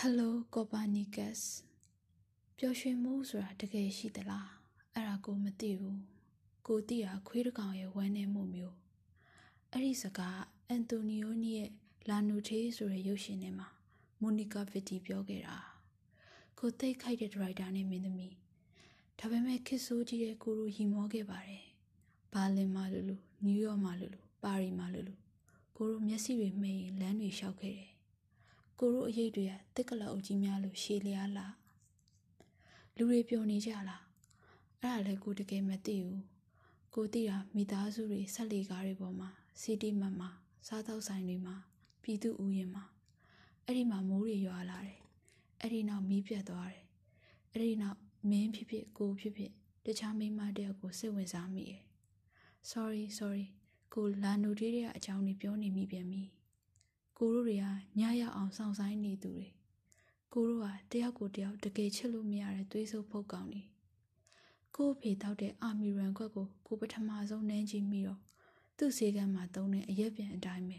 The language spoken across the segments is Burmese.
Hello Copernicus ပျော်ရွှင်မှုဆိုတာတကယ်ရှိသလားအဲ့ဒါကိုမသိဘူးကိုသိတာခွေးတကောင်ရဲ့ဝမ်းနေမှုမျိုးအဲ့ဒီစကားအန်တိုနီယိုနီရဲ့လာနူထေးဆိုတဲ့ရုပ်ရှင်ထဲမှာမိုနီကာဗစ်တီပြောခဲ့တာကိုသိခိုက်တဲ့ဒရိုက်တာနဲ့မင်းသမီးဒါပေမဲ့ခစ်ဆိုးကြီးတဲ့ကိုလိုရီမောခဲ့ပါတယ်ဘာလင်မှာလို့လို့နယူးယောက်မှာလို့လို့ပါရီမှာလို့လို့ကိုလိုမျက်စိတွေမှိန်လမ်းတွေလျှောက်ခဲ့တယ် ကိုတို့အရေးတွေကတစ်ကလအုပ်ကြီးများလို့ရှည်လျားလာလူတွေပျော်နေကြလားအဲ့ဒါလည်းကိုတကယ်မသိဘူးကိုသိတာမိသားစုတွေဆက်လေကားတွေပေါ်မှာစီတီမတ်မှာစားသောက်ဆိုင်တွေမှာပြည်သူဥယျာဉ်မှာအဲ့ဒီမှာမိုးတွေရွာလာတယ်အဲ့ဒီနောက်မီးပြတ်သွားတယ်အဲ့ဒီနောက်မင်းဖြစ်ဖြစ်ကိုဖြစ်ဖြစ်တခြားမိန်းမတယောက်ကိုစိတ်ဝင်စားမိတယ် sorry sorry ကိုလာနိုတေးရဲ့အကြောင်းတွေပြောနေမိပြန်ပြီ ကိုတို့တွေကညရောက်အောင်စောင့်ဆိုင်နေသူတွေကိုတို့ကတယောက်ကိုတယောက်တကယ်ချစ်လို့မရတဲ့သွေးဆုပ်ဖုတ်ကောင်တွေကို့ဖေတောက်တဲ့အာမီရန်ခွက်ကိုကိုပထမဆုံးနှမ်းကြည့်မိတော့သူ့စေကမ်းမှာတုံးတဲ့အရက်ပြန်အတိုင်းပဲ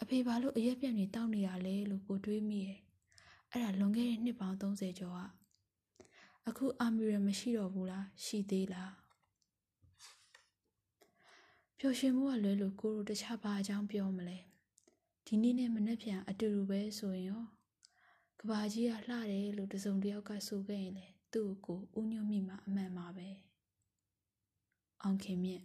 အဖေဘာလို့အရက်ပြန်တွေတောက်နေရလဲလို့ကိုတွေးမိရဲ့အဲ့ဒါလွန်ခဲ့တဲ့နှစ်ပေါင်း30ကျော်ကအခုအာမီရန်မရှိတော့ဘူးလားရှိသေးလားပျော်ရွှင်မှုကလွဲလို့ကိုတို့တခြားဘာအကြောင်းပြောမလဲ ဒီနေ့နဲ့မနေ့ပြန်အတူတူပဲဆိုရင်ရောကဘာကြီးကလှတယ်လို့တစုံတယောက်ကဆိုခဲ့ရင်လေသူ့ကိုဦးညွတ်မိမှာအမှန်ပါပဲအောင်ခင်မြင့်